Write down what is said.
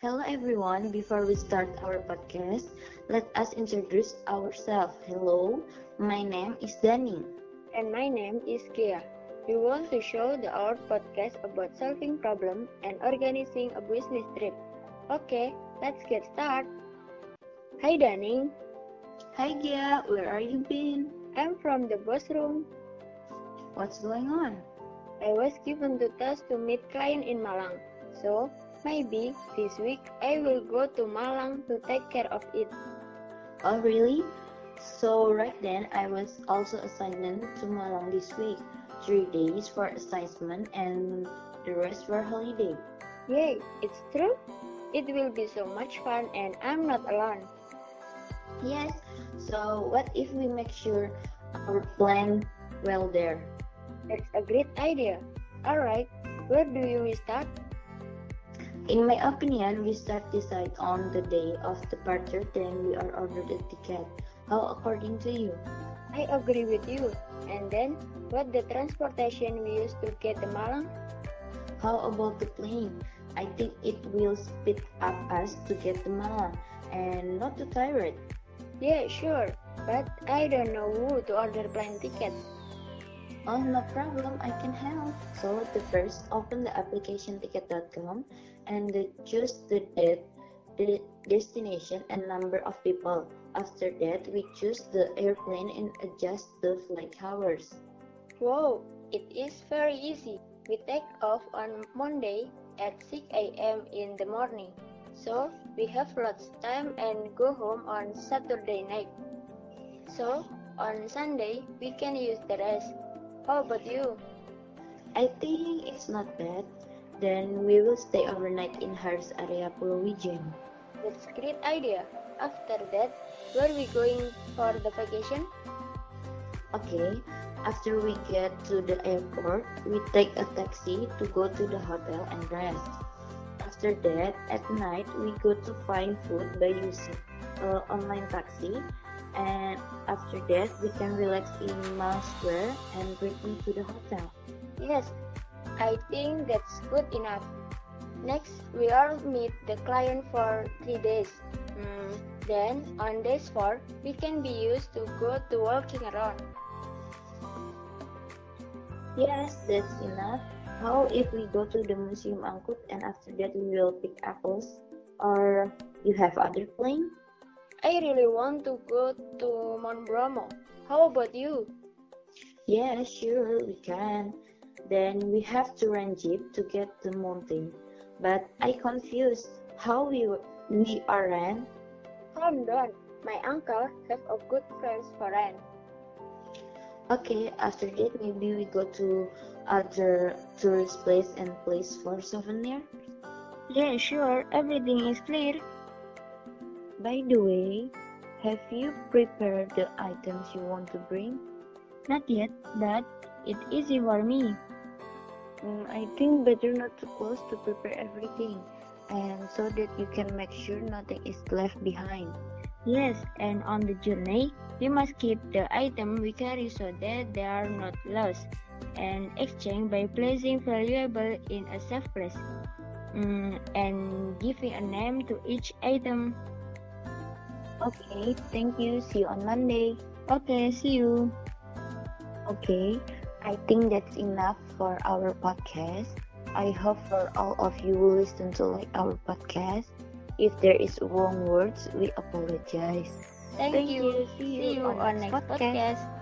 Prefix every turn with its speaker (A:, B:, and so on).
A: Hello everyone, before we start our podcast, let us introduce ourselves. Hello, my name is Dani.
B: And my name is Kia. We want to show the our podcast about solving problem and organizing a business trip. Okay, let's get started. Hi Dani.
A: Hi Gia, where are you been?
B: I'm from the boss room.
A: What's going on?
B: I was given the task to meet client in Malang. So, maybe this week I will go to Malang to take care of it.
A: Oh really? So right then I was also assigned to Malang this week. Three days for assignment and the rest for holiday.
B: Yay, it's true? It will be so much fun and I'm not alone.
A: Yes, so what if we make sure our plan well there?
B: That's a great idea. Alright, where do you start?
A: In my opinion, we start decide on the day of departure, then we are ordered a ticket. How according to you?
B: I agree with you. And then, what the transportation we use to get to Malang?
A: How about the plane? I think it will speed up us to get to Malang and not too tired.
B: Yeah, sure. But I don't know who to order plane ticket.
A: Oh, no problem. I can help. So, the first, open the application tiket.com and choose the date, the destination, and number of people. After that, we choose the airplane and adjust the flight hours.
B: Wow, it is very easy. We take off on Monday at 6 a.m. in the morning. So, we have lots of time and go home on Saturday night. So, on Sunday, we can use the rest. How about you?
A: I think it's not bad. Then we will stay overnight in Harz area Pulau Wijen.
B: That's a great idea. After that, where we going for the vacation?
A: Okay, after we get to the airport, we take a taxi to go to the hotel and rest. After that, at night, we go to find food by using uh, online taxi. And after that, we can relax in Mall Square and return to the hotel.
B: Yes, I think that's good enough. Next, we all meet the client for three days. Mm, then, on days four, we can be used to go to walking around.
A: Yes, that's enough. How if we go to the Museum Angkut and after that we will pick apples? Or you have other plan?
B: I really want to go to Mount Bromo. How about you?
A: Yeah, sure, we can. Then we have to rent jeep to get the mountain. But I confused how we we are rent.
B: Calm down. My uncle have a good friends for rent.
A: Okay, after that maybe we go to other tourist place and place for souvenir.
B: Yeah, sure. Everything is clear.
A: By the way, have you prepared the items you want to bring?
B: Not yet, but It's easy for me.
A: Mm, I think better not too close to prepare everything, and so that you can make sure nothing is left behind.
B: Yes, and on the journey, we must keep the item we carry so that they are not lost and exchange by placing valuable in a safe place mm, and giving a name to each item.
A: Okay, thank you. See you on Monday.
B: Okay, see you.
A: Okay, I think that's enough for our podcast. I hope for all of you who listen to like our podcast. If there is wrong words, we apologize.
B: Thank,
A: Thank
B: you.
A: you.
B: See you, on next podcast.